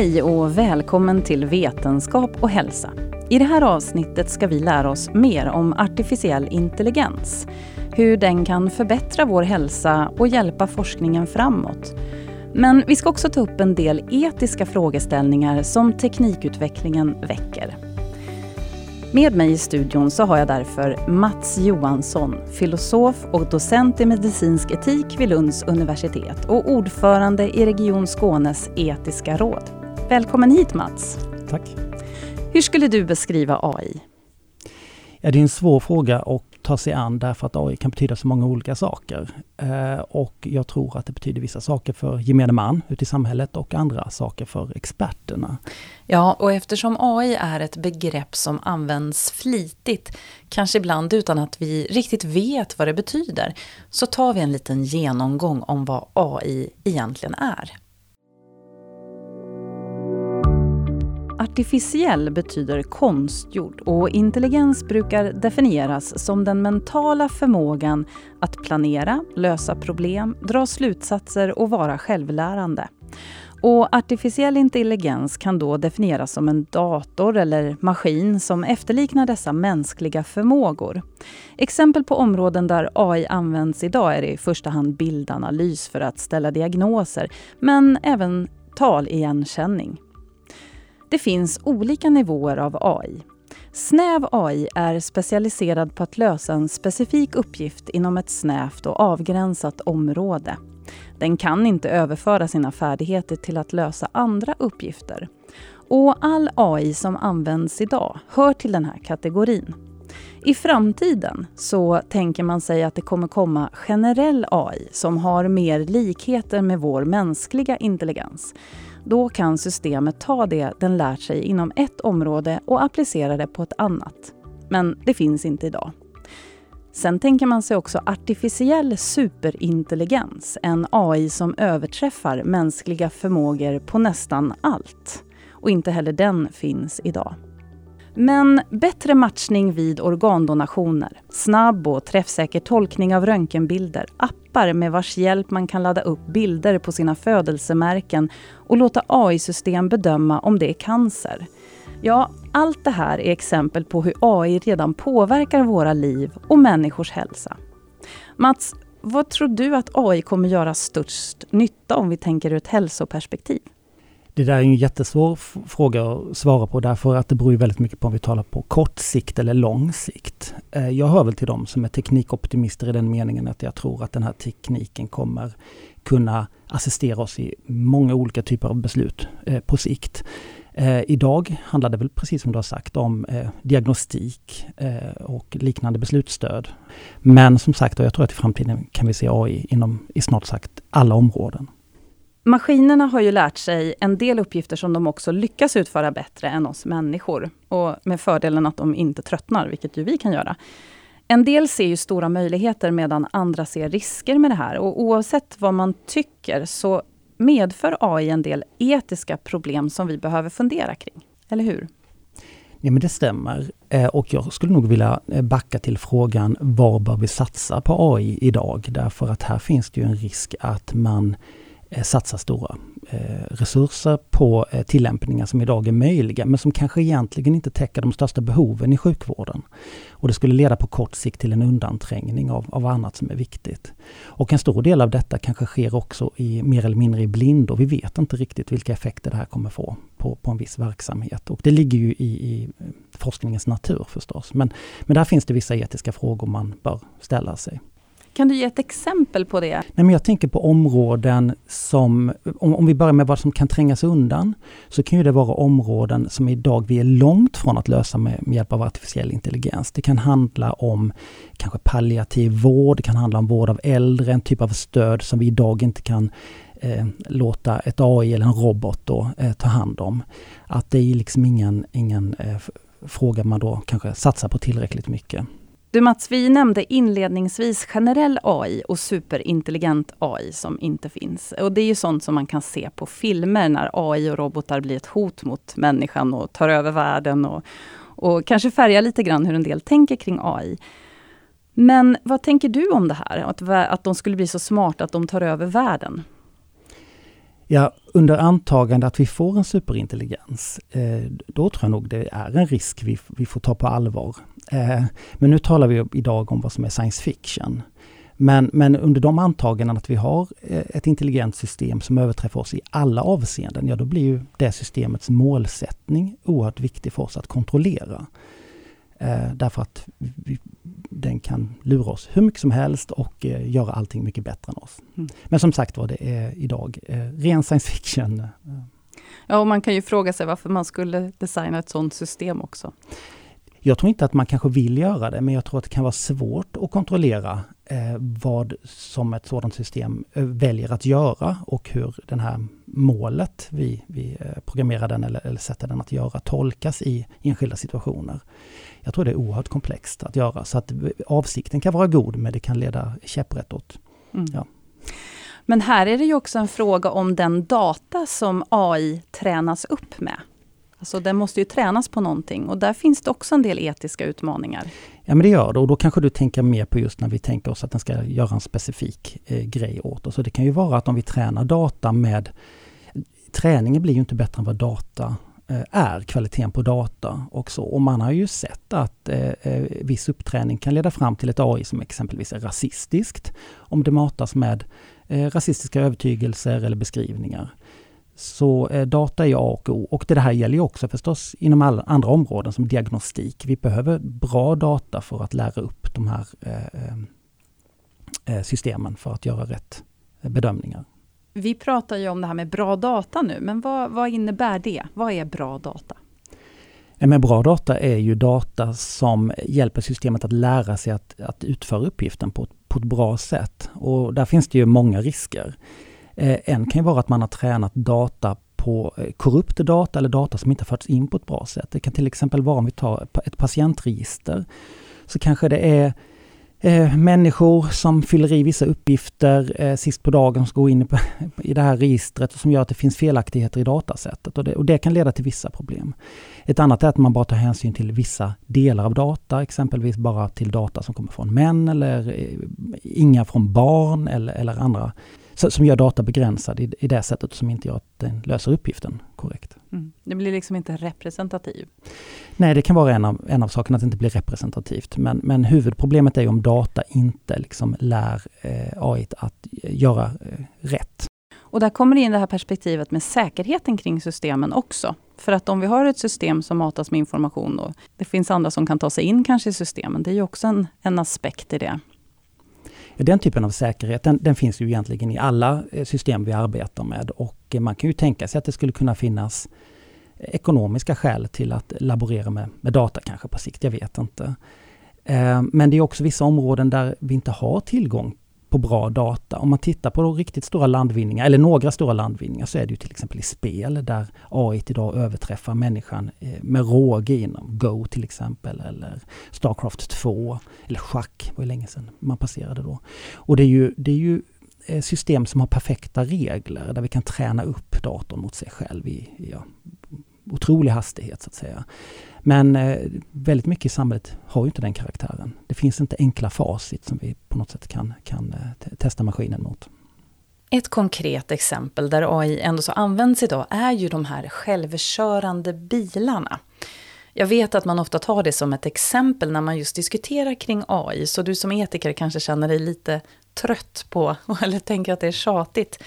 Hej och välkommen till Vetenskap och hälsa. I det här avsnittet ska vi lära oss mer om artificiell intelligens. Hur den kan förbättra vår hälsa och hjälpa forskningen framåt. Men vi ska också ta upp en del etiska frågeställningar som teknikutvecklingen väcker. Med mig i studion så har jag därför Mats Johansson, filosof och docent i medicinsk etik vid Lunds universitet och ordförande i Region Skånes etiska råd. Välkommen hit Mats! Tack! Hur skulle du beskriva AI? Ja, det är en svår fråga att ta sig an därför att AI kan betyda så många olika saker. Eh, och jag tror att det betyder vissa saker för gemene man ute i samhället och andra saker för experterna. Ja, och eftersom AI är ett begrepp som används flitigt, kanske ibland utan att vi riktigt vet vad det betyder, så tar vi en liten genomgång om vad AI egentligen är. Artificiell betyder konstgjord och intelligens brukar definieras som den mentala förmågan att planera, lösa problem, dra slutsatser och vara självlärande. Och artificiell intelligens kan då definieras som en dator eller maskin som efterliknar dessa mänskliga förmågor. Exempel på områden där AI används idag är i första hand bildanalys för att ställa diagnoser, men även taligenkänning. Det finns olika nivåer av AI. Snäv AI är specialiserad på att lösa en specifik uppgift inom ett snävt och avgränsat område. Den kan inte överföra sina färdigheter till att lösa andra uppgifter. Och all AI som används idag hör till den här kategorin. I framtiden så tänker man sig att det kommer komma generell AI som har mer likheter med vår mänskliga intelligens. Då kan systemet ta det den lärt sig inom ett område och applicera det på ett annat. Men det finns inte idag. Sen tänker man sig också artificiell superintelligens, en AI som överträffar mänskliga förmågor på nästan allt. Och inte heller den finns idag. Men bättre matchning vid organdonationer, snabb och träffsäker tolkning av röntgenbilder, appar med vars hjälp man kan ladda upp bilder på sina födelsemärken och låta AI-system bedöma om det är cancer. Ja, allt det här är exempel på hur AI redan påverkar våra liv och människors hälsa. Mats, vad tror du att AI kommer göra störst nytta om vi tänker ur ett hälsoperspektiv? Det där är en jättesvår fråga att svara på därför att det beror väldigt mycket på om vi talar på kort sikt eller lång sikt. Eh, jag hör väl till dem som är teknikoptimister i den meningen att jag tror att den här tekniken kommer kunna assistera oss i många olika typer av beslut eh, på sikt. Eh, idag handlar det väl precis som du har sagt om eh, diagnostik och liknande beslutsstöd. Men som sagt, jag tror att i framtiden kan vi se AI inom i snart sagt alla områden. Maskinerna har ju lärt sig en del uppgifter som de också lyckas utföra bättre än oss människor. Och med fördelen att de inte tröttnar, vilket ju vi kan göra. En del ser ju stora möjligheter medan andra ser risker med det här. Och oavsett vad man tycker så medför AI en del etiska problem som vi behöver fundera kring. Eller hur? Ja, men det stämmer. Eh, och jag skulle nog vilja eh, backa till frågan var bör vi satsa på AI idag? Därför att här finns det ju en risk att man Eh, satsa stora eh, resurser på eh, tillämpningar som idag är möjliga men som kanske egentligen inte täcker de största behoven i sjukvården. Och det skulle leda på kort sikt till en undanträngning av, av annat som är viktigt. Och en stor del av detta kanske sker också i mer eller mindre i blindo. Vi vet inte riktigt vilka effekter det här kommer få på, på en viss verksamhet. Och det ligger ju i, i forskningens natur förstås. Men, men där finns det vissa etiska frågor man bör ställa sig. Kan du ge ett exempel på det? Nej, men jag tänker på områden som, om, om vi börjar med vad som kan trängas undan, så kan ju det vara områden som idag vi är långt från att lösa med, med hjälp av artificiell intelligens. Det kan handla om kanske palliativ vård, det kan handla om vård av äldre, en typ av stöd som vi idag inte kan eh, låta ett AI eller en robot då, eh, ta hand om. Att det är liksom ingen, ingen eh, fråga man då kanske satsar på tillräckligt mycket. Du Mats, vi nämnde inledningsvis generell AI och superintelligent AI som inte finns. Och det är ju sånt som man kan se på filmer när AI och robotar blir ett hot mot människan och tar över världen och, och kanske färgar lite grann hur en del tänker kring AI. Men vad tänker du om det här? Att, att de skulle bli så smarta att de tar över världen? Ja, under antagande att vi får en superintelligens, eh, då tror jag nog det är en risk vi, vi får ta på allvar. Eh, men nu talar vi idag om vad som är science fiction. Men, men under de antaganden att vi har eh, ett intelligent system som överträffar oss i alla avseenden, ja då blir ju det systemets målsättning oerhört viktig för oss att kontrollera. Eh, därför att vi, den kan lura oss hur mycket som helst och eh, göra allting mycket bättre än oss. Mm. Men som sagt var, det är idag eh, ren science fiction. Ja, och man kan ju fråga sig varför man skulle designa ett sådant system också. Jag tror inte att man kanske vill göra det, men jag tror att det kan vara svårt att kontrollera eh, vad som ett sådant system eh, väljer att göra och hur det här målet vi, vi eh, programmerar den eller, eller sätter den att göra tolkas i enskilda situationer. Jag tror det är oerhört komplext att göra, så att avsikten kan vara god, men det kan leda käpprätt åt. Mm. Ja. Men här är det ju också en fråga om den data som AI tränas upp med. Alltså den måste ju tränas på någonting och där finns det också en del etiska utmaningar. Ja men det gör det och då kanske du tänker mer på just när vi tänker oss att den ska göra en specifik eh, grej åt oss. Så det kan ju vara att om vi tränar data med... Träningen blir ju inte bättre än vad data eh, är, kvaliteten på data och så. Och man har ju sett att eh, eh viss uppträning kan leda fram till ett AI som exempelvis är rasistiskt om det matas med eh, rasistiska övertygelser eller beskrivningar. Så eh, data är A och O och det här gäller ju också förstås inom alla andra områden som diagnostik. Vi behöver bra data för att lära upp de här eh, eh, systemen för att göra rätt bedömningar. Vi pratar ju om det här med bra data nu, men vad, vad innebär det? Vad är bra data? Men bra data är ju data som hjälper systemet att lära sig att, att utföra uppgiften på, på ett bra sätt. Och där finns det ju många risker. Eh, en kan ju vara att man har tränat data på eh, korrupt data eller data som inte förts in på ett bra sätt. Det kan till exempel vara om vi tar ett patientregister. Så kanske det är eh, människor som fyller i vissa uppgifter eh, sist på dagen som går in på, i det här registret som gör att det finns felaktigheter i datasättet. Och det, och det, kan leda till vissa problem. Ett annat är att man bara tar hänsyn till vissa delar av data, exempelvis bara till data som kommer från män eller eh, inga från barn eller, eller andra som gör data begränsad i, i det sättet som inte gör att den löser uppgiften korrekt. Mm. Det blir liksom inte representativ? Nej, det kan vara en av, en av sakerna att det inte blir representativt. Men, men huvudproblemet är om data inte liksom lär eh, AI att göra eh, rätt. Och där kommer in det här perspektivet med säkerheten kring systemen också. För att om vi har ett system som matas med information och det finns andra som kan ta sig in kanske i systemen, det är ju också en, en aspekt i det. Den typen av säkerhet den, den, finns ju egentligen i alla eh, system vi arbetar med och eh, man kan ju tänka sig att det skulle kunna finnas eh, ekonomiska skäl till att laborera med, med data kanske på sikt, jag vet inte. Men det är också vissa områden där vi inte har tillgång på bra data. Om man tittar på riktigt stora landvinningar, eller några stora landvinningar, så är det ju till exempel i spel där AI idag överträffar människan eh, med råge inom Go till exempel, eller Starcraft 2, eller schack, var ju länge sedan man passerade då. Och det är ju, det är ju eh, system som har perfekta regler, där vi kan träna upp datorn mot sig själv i ja, otrolig hastighet så att säga. Men eh, väldigt mycket i samhället har ju inte den karaktären. Det finns inte enkla facit som vi på något sätt kan, kan eh, testa maskinen mot. Ett konkret exempel där AI ändå så används idag är ju de här självkörande bilarna. Jag vet att man ofta tar det som ett exempel när man just diskuterar kring AI, så du som etiker kanske känner dig lite trött på, eller tänker att det är tjatigt.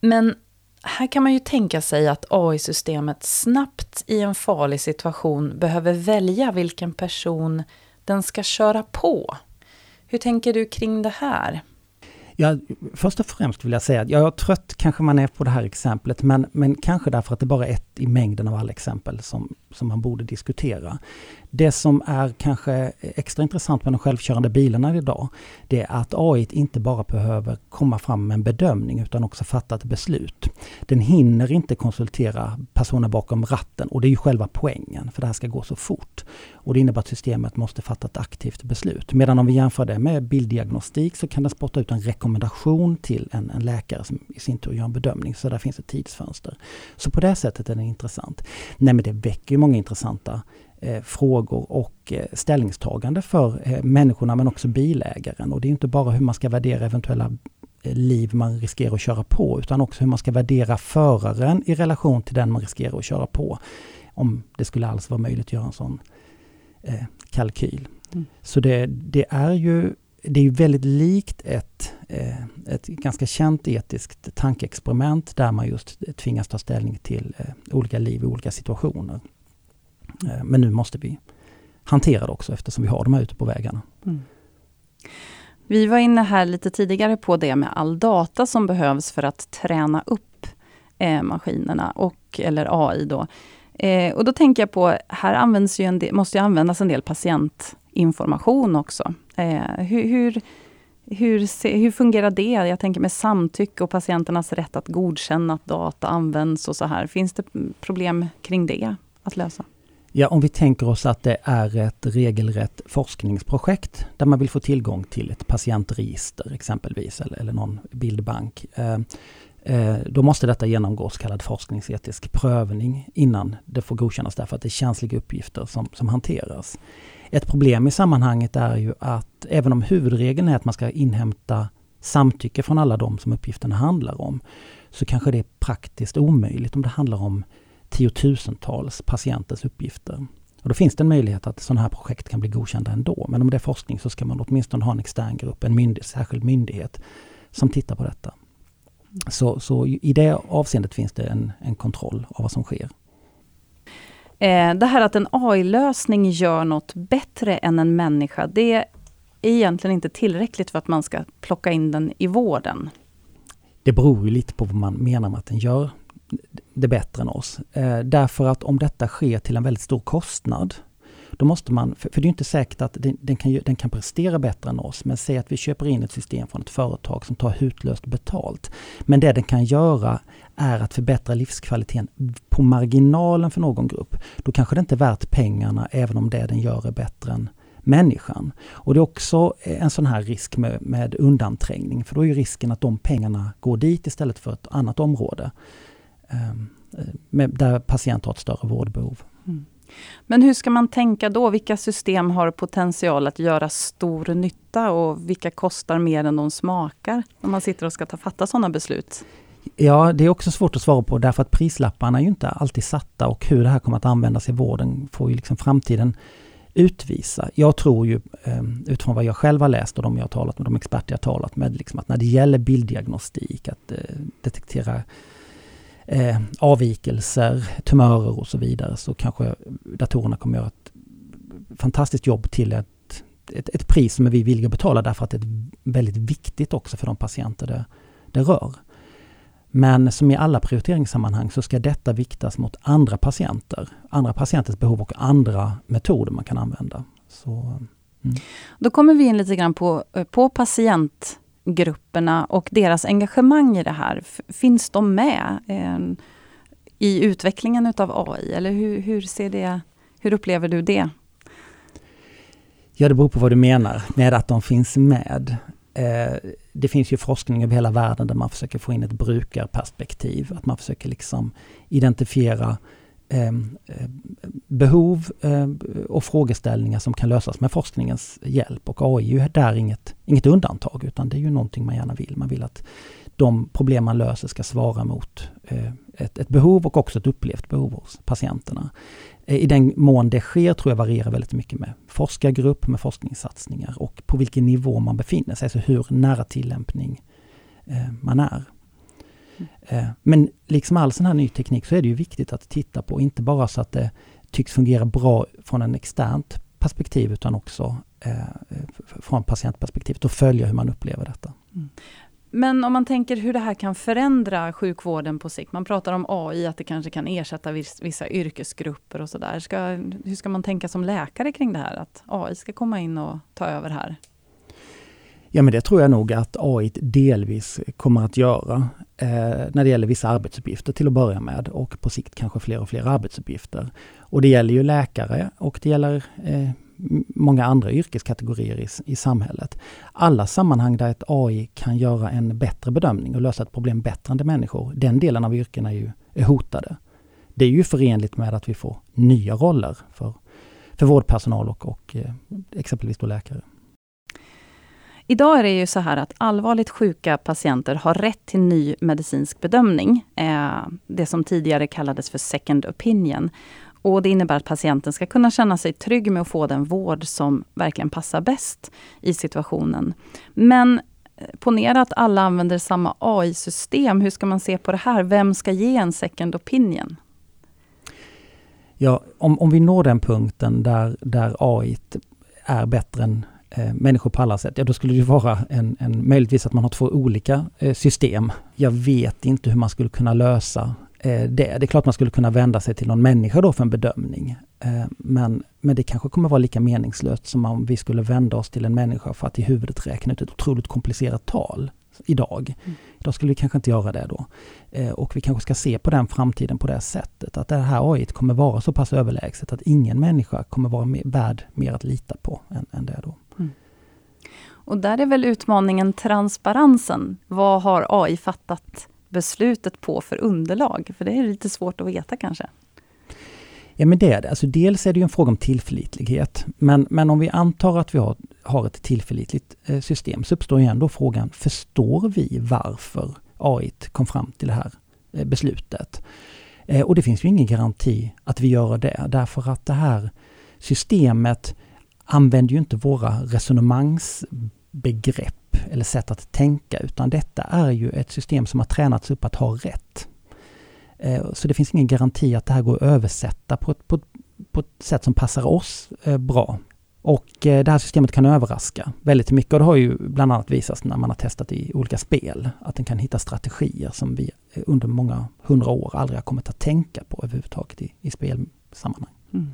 Men här kan man ju tänka sig att AI-systemet snabbt i en farlig situation behöver välja vilken person den ska köra på. Hur tänker du kring det här? Ja, först och främst vill jag säga att jag är trött kanske man är på det här exemplet, men, men kanske därför att det bara är ett i mängden av alla exempel som, som man borde diskutera. Det som är kanske extra intressant med de självkörande bilarna idag, det är att AI inte bara behöver komma fram med en bedömning utan också fatta ett beslut. Den hinner inte konsultera personer bakom ratten och det är ju själva poängen, för det här ska gå så fort. Och det innebär att systemet måste fatta ett aktivt beslut. Medan om vi jämför det med bilddiagnostik så kan den spotta ut en rekommendation till en, en läkare som i sin tur gör en bedömning. Så där finns ett tidsfönster. Så på det sättet är den intressant. Nej men det väcker ju många intressanta eh, frågor och eh, ställningstagande för eh, människorna men också bilägaren. Och det är inte bara hur man ska värdera eventuella liv man riskerar att köra på utan också hur man ska värdera föraren i relation till den man riskerar att köra på. Om det skulle alls vara möjligt att göra en sån eh, kalkyl. Mm. Så det, det, är ju det är väldigt likt ett, eh, ett ganska känt etiskt tankeexperiment där man just tvingas ta ställning till eh, olika liv i olika situationer. Eh, men nu måste vi hantera det också eftersom vi har dem här ute på vägarna. Mm. Vi var inne här lite tidigare på det med all data som behövs för att träna upp eh, maskinerna och eller AI då. Eh, och då tänker jag på, här används ju en del, måste ju användas en del patientinformation också. Eh, hur, hur, hur, se, hur, fungerar det? Jag tänker med samtycke och patienternas rätt att godkänna att data används och så här. Finns det problem kring det att lösa? Ja, om vi tänker oss att det är ett regelrätt forskningsprojekt där man vill få tillgång till ett patientregister exempelvis eller, eller någon bildbank. Eh, eh, Eh, då måste detta genomgå så kallad forskningsetisk prövning innan det får godkännas därför att det är känsliga uppgifter som, som hanteras. Ett problem i sammanhanget är ju att även om huvudregeln är att man ska inhämta samtycke från alla de som uppgifterna handlar om, så kanske det är praktiskt omöjligt om det handlar om tiotusentals patienters uppgifter. Och då finns det en möjlighet att sådana här projekt kan bli godkända ändå. Men om det är forskning så ska man åtminstone ha en extern grupp, en myndighet, särskild myndighet som tittar på detta. Så, så i det avseendet finns det en, en kontroll av vad som sker. Eh, det här att en AI-lösning gör något bättre än en människa, det är egentligen inte tillräckligt för att man ska plocka in den i vården. Det beror ju lite på vad man menar med att den gör det bättre än oss. Eh, därför att om detta sker till en väldigt stor kostnad, då måste man, för, för det är inte säkert att den, den, kan, den kan prestera bättre än oss, men säg att vi köper in ett system från ett företag som tar hutlöst betalt. Men det den kan göra är att förbättra livskvaliteten på marginalen för någon grupp. Då kanske det inte är värt pengarna även om det den gör är bättre än människan. Och det är också eh, en sån här risk med, med undanträngning, för då är risken att de pengarna går dit istället för ett annat område. Ehm, eh, med, där patienten har ett större vårdbehov. Men hur ska man tänka då? Vilka system har potential att göra stor nytta och vilka kostar mer än de smakar? När man sitter och ska ta, fatta sådana beslut. Ja, det är också svårt att svara på därför att prislapparna är ju inte alltid satta och hur det här kommer att användas i vården får ju liksom framtiden utvisa. Jag tror ju ehm, utifrån vad jag själv har läst och de jag har talat med, de experter jag har talat med, liksom att när det gäller bilddiagnostik, att eh, detektera eh, avvikelser, tumörer och så vidare så kanske datorerna kommer göra ett fantastiskt jobb till ett, ett, ett pris som vi villiga att betala därför att det är väldigt viktigt också för de patienter det, det rör. Men som i alla prioriteringssammanhang så ska detta viktas mot andra patienter, andra patienters behov och andra metoder man kan använda. Så, mm. Då kommer vi in lite grann på, eh, på patient grupperna och deras engagemang i det här. Finns de med eh, i utvecklingen utav AI? Eller hur, hur, ser det, hur upplever du det? Ja, det beror på vad du menar med att de finns med. Eh, det finns ju forskning över hela världen där man försöker få in ett brukarperspektiv. Att man försöker liksom identifiera Ehm, eh, behov eh, och frågeställningar som kan lösas med forskningens hjälp. Och AI är ju där inget, inget undantag utan det är ju någonting man gärna vill. Man vill att de problem man löser ska svara mot eh, ett, ett behov och också ett upplevt behov hos patienterna. Eh, I den mån det sker tror jag varierar väldigt mycket med forskargrupp, med forskningssatsningar och på vilken nivå man befinner sig, alltså hur nära tillämpning eh, man är. Eh, men liksom all sån här ny teknik så är det ju viktigt att titta på, inte bara så att det tycks fungera bra från en externt perspektiv utan också eh, från patientperspektivet och följa hur man upplever detta. Mm. Men om man tänker hur det här kan förändra sjukvården på sikt. Man pratar om AI, att det kanske kan ersätta vissa yrkesgrupper och sådär. Hur ska man tänka som läkare kring det här? Att AI ska komma in och ta över här? Ja men det tror jag nog att AI delvis kommer att göra eh, när det gäller vissa arbetsuppgifter till att börja med och på sikt kanske fler och fler arbetsuppgifter. Och det gäller ju läkare och det gäller eh, många andra yrkeskategorier i, i samhället. Alla sammanhang där ett AI kan göra en bättre bedömning och lösa ett problem bättre än de människor, den delen av yrkena är ju är hotade. Det är ju förenligt med att vi får nya roller för, för vårdpersonal och, och eh, exempelvis då läkare. Idag är det ju så här att allvarligt sjuka patienter har rätt till ny medicinsk bedömning. Eh, det som tidigare kallades för second opinion. Och Det innebär att patienten ska kunna känna sig trygg med att få den vård som verkligen passar bäst i situationen. Men eh, ponera att alla använder samma AI-system. Hur ska man se på det här? Vem ska ge en second opinion? Ja, om, om vi når den punkten där, där AI är bättre än eh, människor på alla sätt, ja då skulle det vara en, en, möjligtvis att man har två olika eh, system. Jag vet inte hur man skulle kunna lösa eh, det. Det är klart man skulle kunna vända sig till någon människa då för en bedömning. Eh, men, men det kanske kommer vara lika meningslöst som om vi skulle vända oss till en människa för att i huvudet räkna ut ett otroligt komplicerat tal idag. Mm. Idag skulle vi kanske inte göra det då. Eh, och vi kanske ska se på den framtiden på det sättet att det här AI kommer vara så pass överlägset att ingen människa kommer vara värd mer att lita på än, än det då. Mm. Och där är väl utmaningen transparensen. Vad har AI fattat beslutet på för underlag? För det är lite svårt att veta kanske. Ja men det är det. Alltså dels är det en fråga om tillförlitlighet. Men, men om vi antar att vi har, har ett tillförlitligt eh, system så uppstår ju ändå frågan, förstår vi varför AI kom fram till det här eh, beslutet? Eh, och det finns ju ingen garanti att vi gör det därför att det här systemet använder ju inte våra resonemangsbegrepp eller sätt att tänka utan detta är ju ett system som har tränats upp att ha rätt. Så det finns ingen garanti att det här går att översätta på ett, på, på ett sätt som passar oss bra. Och eh, det här systemet kan överraska väldigt mycket och det har ju bland annat visats när man har testat i olika spel att den kan hitta strategier som vi eh, under många hundra år aldrig har kommit att tänka på överhuvudtaget i, i spelsammanhang. Mm.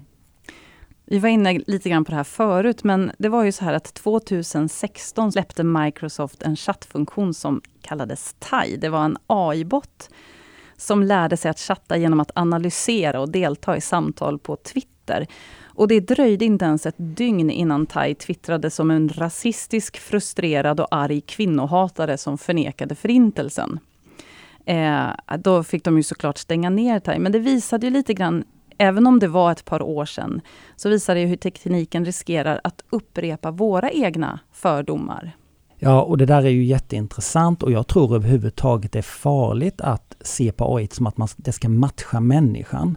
Vi var inne lite grann på det här förut, men det var ju så här att 2016 släppte Microsoft en chattfunktion som kallades TAI. Det var en AI-bot som lärde sig att chatta genom att analysera och delta i samtal på Twitter. Och det dröjde inte ens ett dygn innan Tai twittrade som en rasistisk, frustrerad och arg kvinnohatare som förnekade förintelsen. Eh, då fick de ju såklart stänga ner Tai, men det visade ju lite grann Även om det var ett par år sedan, så visar det hur tekniken riskerar att upprepa våra egna fördomar. Ja, och det där är ju jätteintressant och jag tror överhuvudtaget det är farligt att se på AI som att man, det ska matcha människan.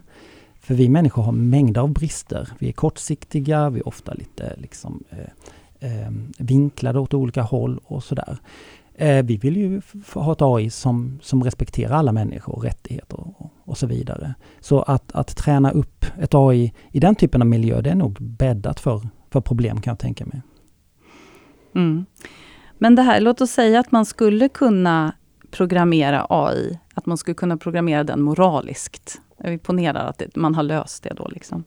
För vi människor har mängder av brister. Vi är kortsiktiga, vi är ofta lite liksom, eh, eh, vinklade åt olika håll och sådär. Eh, vi vill ju ha ett AI som, som respekterar alla människor, rättigheter och, och så vidare. Så att, att träna upp ett AI i den typen av miljö, det är nog bäddat för, för problem kan jag tänka mig. Mm. Men det här, låt oss säga att man skulle kunna programmera AI, att man skulle kunna programmera den moraliskt. Vi ponerar att det, man har löst det då. Liksom.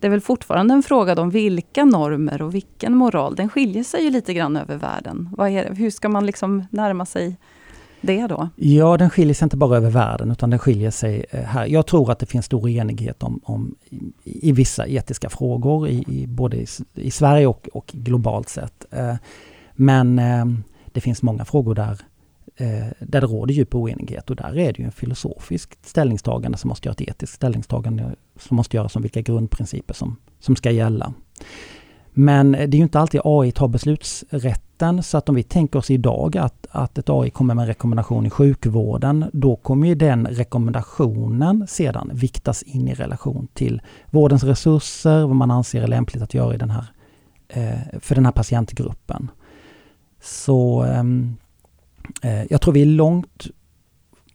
Det är väl fortfarande en fråga om vilka normer och vilken moral. Den skiljer sig ju lite grann över världen. Är, hur ska man liksom närma sig det då? Ja, den skiljer sig inte bara över världen utan den skiljer sig eh, här. Jag tror att det finns stor enighet om, om i, i, vissa etiska frågor, i, i både i, i, Sverige och, och globalt sett. Eh, men eh, det finns många frågor där, Eh, där det råder djup oenighet och där är det ju en filosofisk ställningstagande som måste göras, ett etiskt ställningstagande som måste göras om vilka grundprinciper som, som ska gälla. Men eh, det är ju inte alltid AI tar beslutsrätten så att om vi tänker oss idag att, att ett AI kommer med en rekommendation i sjukvården, då kommer ju den rekommendationen sedan viktas in i relation till vårdens resurser, vad man anser är lämpligt att göra i den här, eh, för den här patientgruppen. Så ehm, Eh, jag tror vi är långt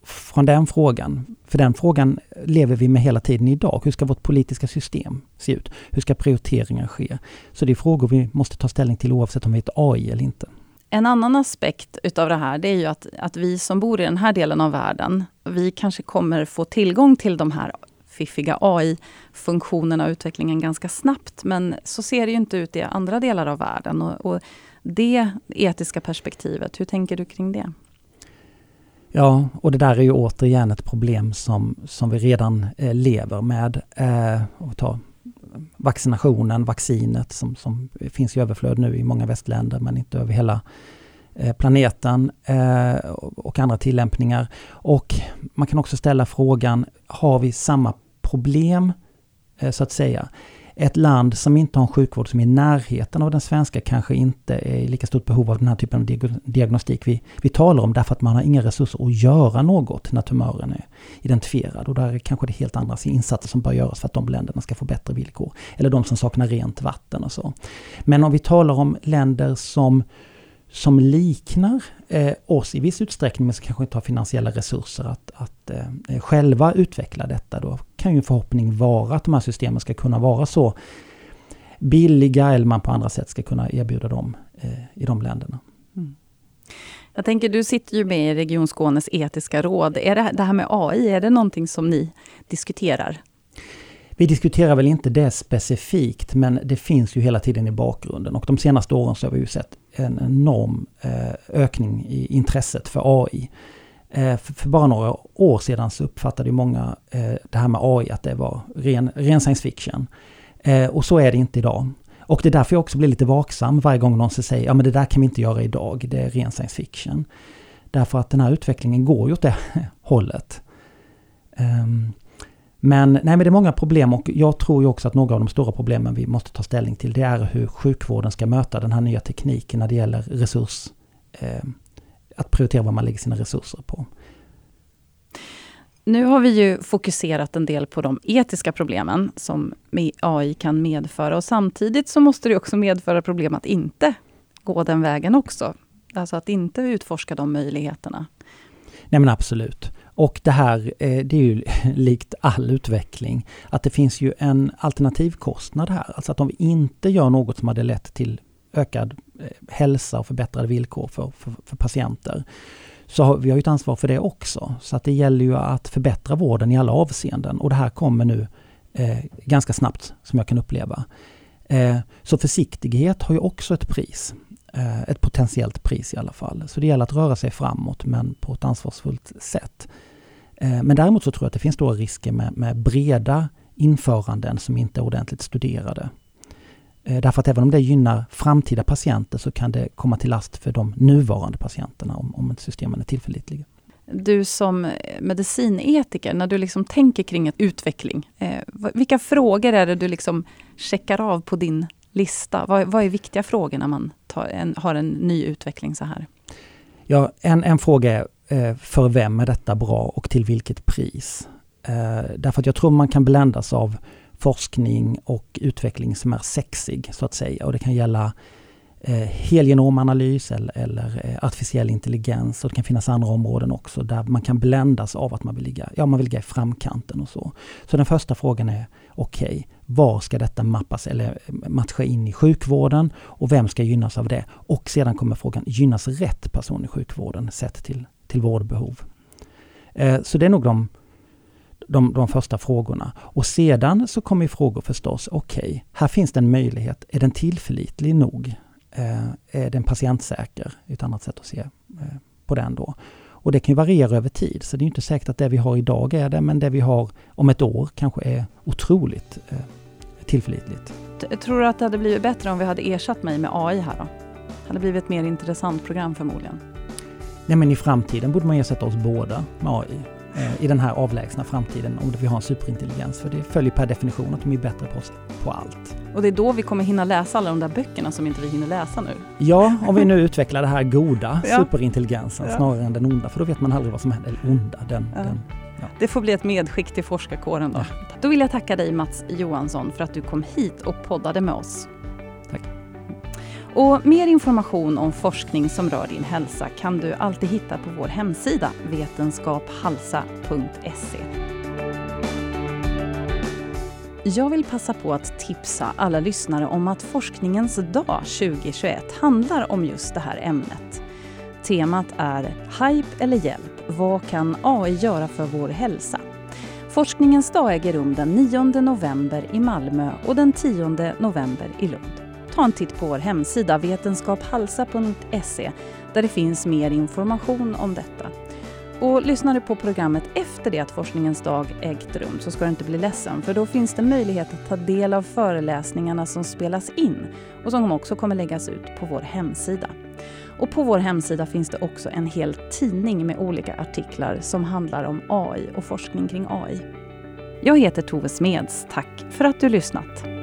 från den frågan. För den frågan lever vi med hela tiden idag. Hur ska vårt politiska system se ut? Hur ska prioriteringar ske? Så det är frågor vi måste ta ställning till oavsett om vi är ett AI eller inte. En annan aspekt utav det här, det är ju att, att vi som bor i den här delen av världen, vi kanske kommer få tillgång till de här fiffiga AI-funktionerna och utvecklingen ganska snabbt. Men så ser det ju inte ut i andra delar av världen. Och, och det etiska perspektivet, hur tänker du kring det? Ja, och det där är ju återigen ett problem som, som vi redan eh, lever med. Eh, och ta vaccinationen, vaccinet som, som finns i överflöd nu i många västländer men inte över hela eh, planeten eh, och andra tillämpningar. Och man kan också ställa frågan, har vi samma problem eh, så att säga? Ett land som inte har en sjukvård som är i närheten av den svenska kanske inte är i lika stort behov av den här typen av diagnostik vi, vi talar om därför att man har inga resurser att göra något när tumören är identifierad. Och där är kanske det helt andra insatser som bör göras för att de länderna ska få bättre villkor. Eller de som saknar rent vatten och så. Men om vi talar om länder som som liknar eh, oss i viss utsträckning men som kanske inte har finansiella resurser att, att eh, själva utveckla detta. Då kan ju en förhoppning vara att de här systemen ska kunna vara så billiga eller man på andra sätt ska kunna erbjuda dem eh, i de länderna. Mm. Jag tänker, du sitter ju med i Region Skånes etiska råd. Är det, det här med AI, är det någonting som ni diskuterar? Vi diskuterar väl inte det specifikt, men det finns ju hela tiden i bakgrunden. Och de senaste åren så har vi ju sett en enorm eh, ökning i intresset för AI. Eh, för bara några år sedan så uppfattade många eh, det här med AI att det var ren, ren science fiction. Och så är det inte idag. Och det är därför jag också blir lite vaksam varje gång någon säger ja men det där kan vi inte göra idag, det är ren science fiction. Därför att den här utvecklingen går ju åt det hållet. Ehm, men, nej, men det är många problem och jag tror ju också att några av de stora problemen vi måste ta ställning till det är hur sjukvården ska möta den här nya tekniken när det gäller resurs... Eh, att prioritera vad man lägger sina resurser på. Nu har vi ju fokuserat en del på de etiska problemen som AI kan medföra och samtidigt så måste det också medföra problem att inte gå den vägen också. Alltså att inte utforska de möjligheterna. Nej men absolut. Och det här, eh, det är ju likt all utveckling, att det finns ju en alternativkostnad här. Alltså att om vi inte gör något som hade lett till ökad eh, hälsa och förbättrade villkor för, för, för patienter, så har vi har ett ansvar för det också. Så att det gäller ju att förbättra vården i alla avseenden och det här kommer nu eh, ganska snabbt, som jag kan uppleva. Eh, så försiktighet har ju också ett pris. Eh, ett potentiellt pris i alla fall. Så det gäller att röra sig framåt men på ett ansvarsfullt sätt. Eh, men däremot så tror jag att det finns stora risker med, med breda införanden som inte är ordentligt studerade. Eh, därför att även om det gynnar framtida patienter så kan det komma till last för de nuvarande patienterna om, om systemen är tillförlitliga. Du som medicinetiker, när du liksom tänker kring utveckling, vilka frågor är det du liksom checkar av på din lista? Vad, vad är viktiga frågor när man en, har en ny utveckling så här? Ja, en, en fråga är eh, för vem är detta bra och till vilket pris? Eh, därför att jag tror man kan bländas av forskning och utveckling som är sexig så att säga. Och det kan gälla Eh, helgenomanalys eller, eller eh, artificiell intelligens. Och det kan finnas andra områden också där man kan bländas av att man vill ligga, ja, man vill ligga i framkanten och så. Så den första frågan är, okej, okay, var ska detta mappas eller eh, matcha in i sjukvården och vem ska gynnas av det? Och sedan kommer frågan, gynnas rätt person i sjukvården sett till, till vårdbehov? Eh, så det är nog de, de, de första frågorna. Och sedan så kommer frågor förstås, okej, okay, här finns det en möjlighet, är den tillförlitlig nog? Eh, är den patientsäker? Ett annat sätt att se eh, på den då. Och det kan ju variera över tid, så det är inte säkert att det vi har idag är det, men det vi har om ett år kanske är otroligt eh, tillförlitligt. Tror du att det hade blivit bättre om vi hade ersatt mig med AI här då? Det hade blivit ett mer intressant program förmodligen. Nej men i framtiden borde man ersätta oss båda med AI. I den här avlägsna framtiden om vi har en superintelligens. För det följer per definition att de är bättre på oss på allt. Och det är då vi kommer hinna läsa alla de där böckerna som inte vi hinner läsa nu. Ja, om vi nu utvecklar det här goda, ja. superintelligensen, ja. snarare än den onda. För då vet man aldrig vad som händer. Eller onda, den, ja. den Ja. Det får bli ett medskick till forskarkåren då. Ja. Då vill jag tacka dig Mats Johansson för att du kom hit och poddade med oss. Tack. Och mer information om forskning som rör din hälsa kan du alltid hitta på vår hemsida vetenskaphalsa.se. Jag vill passa på att tipsa alla lyssnare om att Forskningens dag 2021 handlar om just det här ämnet. Temat är Hype eller hjälp? Vad kan AI göra för vår hälsa? Forskningens dag äger rum den 9 november i Malmö och den 10 november i Lund. Ta en titt på vår hemsida vetenskaphalsa.se där det finns mer information om detta. Och lyssnar du på programmet efter det att Forskningens dag ägt rum så ska du inte bli ledsen för då finns det möjlighet att ta del av föreläsningarna som spelas in och som också kommer läggas ut på vår hemsida. Och på vår hemsida finns det också en hel tidning med olika artiklar som handlar om AI och forskning kring AI. Jag heter Tove Smeds. Tack för att du lyssnat.